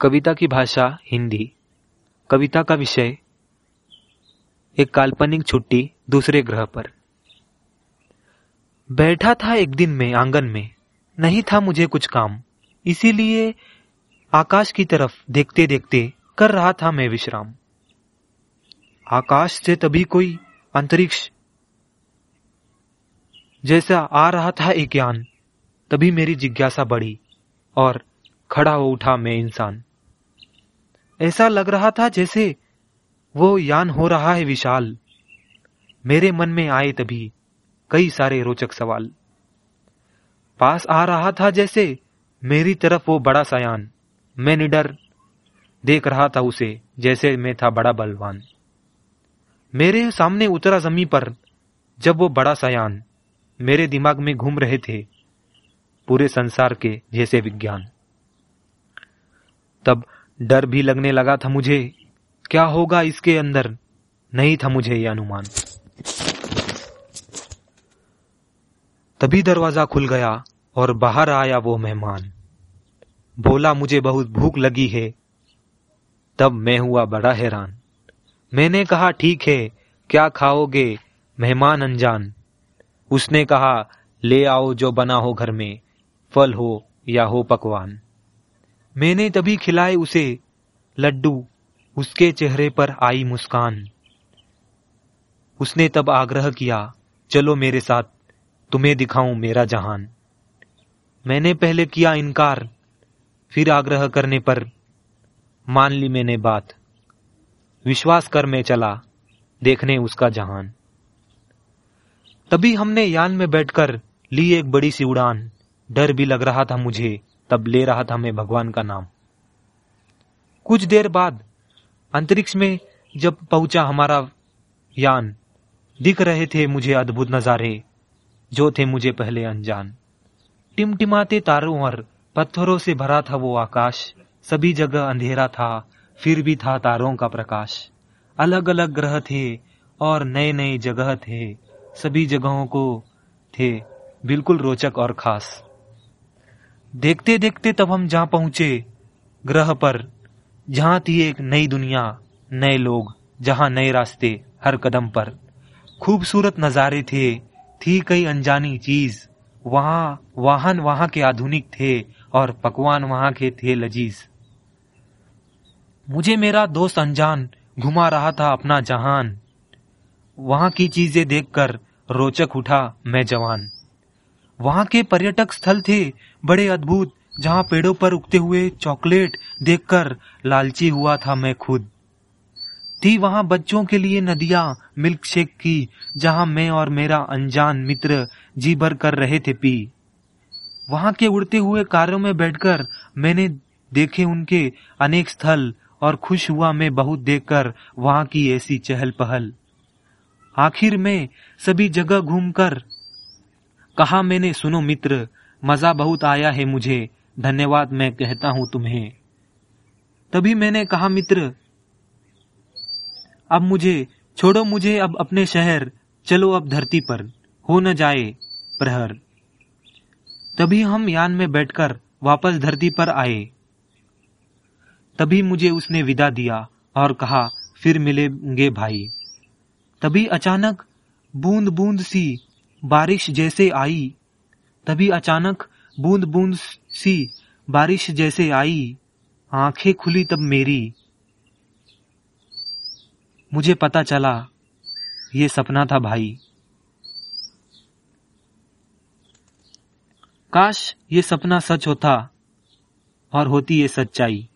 कविता की भाषा हिंदी, कविता का विषय, एक काल्पनिक छुट्टी दूसरे ग्रह पर। बैठा था एक दिन में आँगन में, नहीं था मुझे कुछ काम, इसीलिए आकाश की तरफ़ देखते देखते कर रहा था मैं विश्राम। आकाश से तभी कोई अंतरिक्ष जैसा आ रहा था एक यान, तभी मेरी जिज्ञासा बढ़ी और खड़ा हो उठा मैं इंसान। ऐसा लग रहा था जैसे वो यान हो रहा है विशाल। मेरे मन में आए तभी कई सारे रोचक सवाल। पास आ रहा था जैसे मेरी तरफ़ वो बड़ा सयान मैं निडर देख रहा था उसे, जैसे मैं था बड़ा बलवान। मेरे सामने उतरा जमी पर जब वो बड़ा सयान मेरे दिमाग में घूम रहे थे, पूरे संसार के जैसे विज्ञान। तब डर भी लगने लगा था मुझे। क्या होगा इसके अंदर? नहीं था मुझे यह अनुमान। तभी दरवाज़ा खुल गया और बाहर आया वो मेहमान। बोला, मुझे बहुत भूख लगी है। तब मैं हुआ बड़ा हैरान। मैंने कहा, ठीक है, क्या खाओगे मेहमान अनजान? उसने कहा, ले आओ जो बना हो घर में, फल हो या हो पकवान। मैंने तभी खिलाए उसे। लड्डू, उसके चेहरे पर आई मुस्कान। उसने तब आग्रह किया, चलो मेरे साथ, तुम्हें दिखाऊँ मेरा जहान। मैंने पहले किया इनकार, फिर आग्रह करने पर, मान ली मैंने बात। विश्वास कर मैं चला, देखने उसका जहान। तभी हमने यान में बैठकर ली एक बड़ी सी उड़ान। डर भी लग रहा था मुझे। तब ले रहा था मैं भगवान का नाम। कुछ देर बाद, अंतरिक्ष में जब पहुँचा हमारा यान, दिख रहे थे मुझे अद्भुत नजारे, जो थे मुझे पहले अनजान। टिमटिमाते तारों और पत्थरों से भरा था वो आकाश, सभी जगह अंधेरा था, फिर भी था तारों का प्रकाश। अलग अलग ग्रह थे और नए नए जगह थे, सभी जगहों को थे, बिल्कुल रोचक और खास। देखते देखते तब हम जहाँ पहुँचे, ग्रह पर, जहाँ थी एक नई दुनिया, नए लोग, जहाँ नए रास्ते, हर कदम पर। खूबसूरत नजारे थे, थी कई अनजानी चीज़। वहाँ, वाहन वहाँ के आधुनिक थे और पकवान वहाँ के थे लजीज। मुझे मेरा दोस्त अनजान घुमा रहा था अपना जहान। वहाँ की चीज़ें देखकर रोचक उठा मैं जवान। वहाँ के पर्यटक स्थल थे, बड़े अद्भुत, जहाँ पेड़ों पर उगते हुए चॉकलेट देखकर लालची हुआ था मैं खुद। थी वहाँ बच्चों के लिए नदियाँ मिल्क शेक की, जहाँ मैं और मेरा अनजान मित्र जी भर कर रहे थे पी। वहाँ के उड़ते हुए कारों में बैठकर मैंने देखे उनके अनेक स्थल, और खुश हुआ मैं बहुत देखकर वहाँ की ऐसी चहल पहल आखिर में सभी जगह घूमकर कहा मैंने, सुनो मित्र, मज़ा बहुत आया है मुझे, धन्यवाद मैं कहता हूँ तुम्हें। तभी मैंने कहा, मित्र, अब मुझे, छोड़ो मुझे अब अपने शहर, चलो अब धरती पर, हो न जाए प्रहर। तभी हम यान में बैठकर वापस धरती पर आए। तभी मुझे उसने विदा दिया और कहा, फिर मिलेंगे भाई। तभी अचानक बूंद बूंद सी बारिश जैसे आई, तभी अचानक बूंद बूंद सी बारिश जैसे आई, आँखें खुली तब मेरी। मुझे पता चला, ये सपना था भाई। काश ये सपना सच होता और होती ये सच्चाई।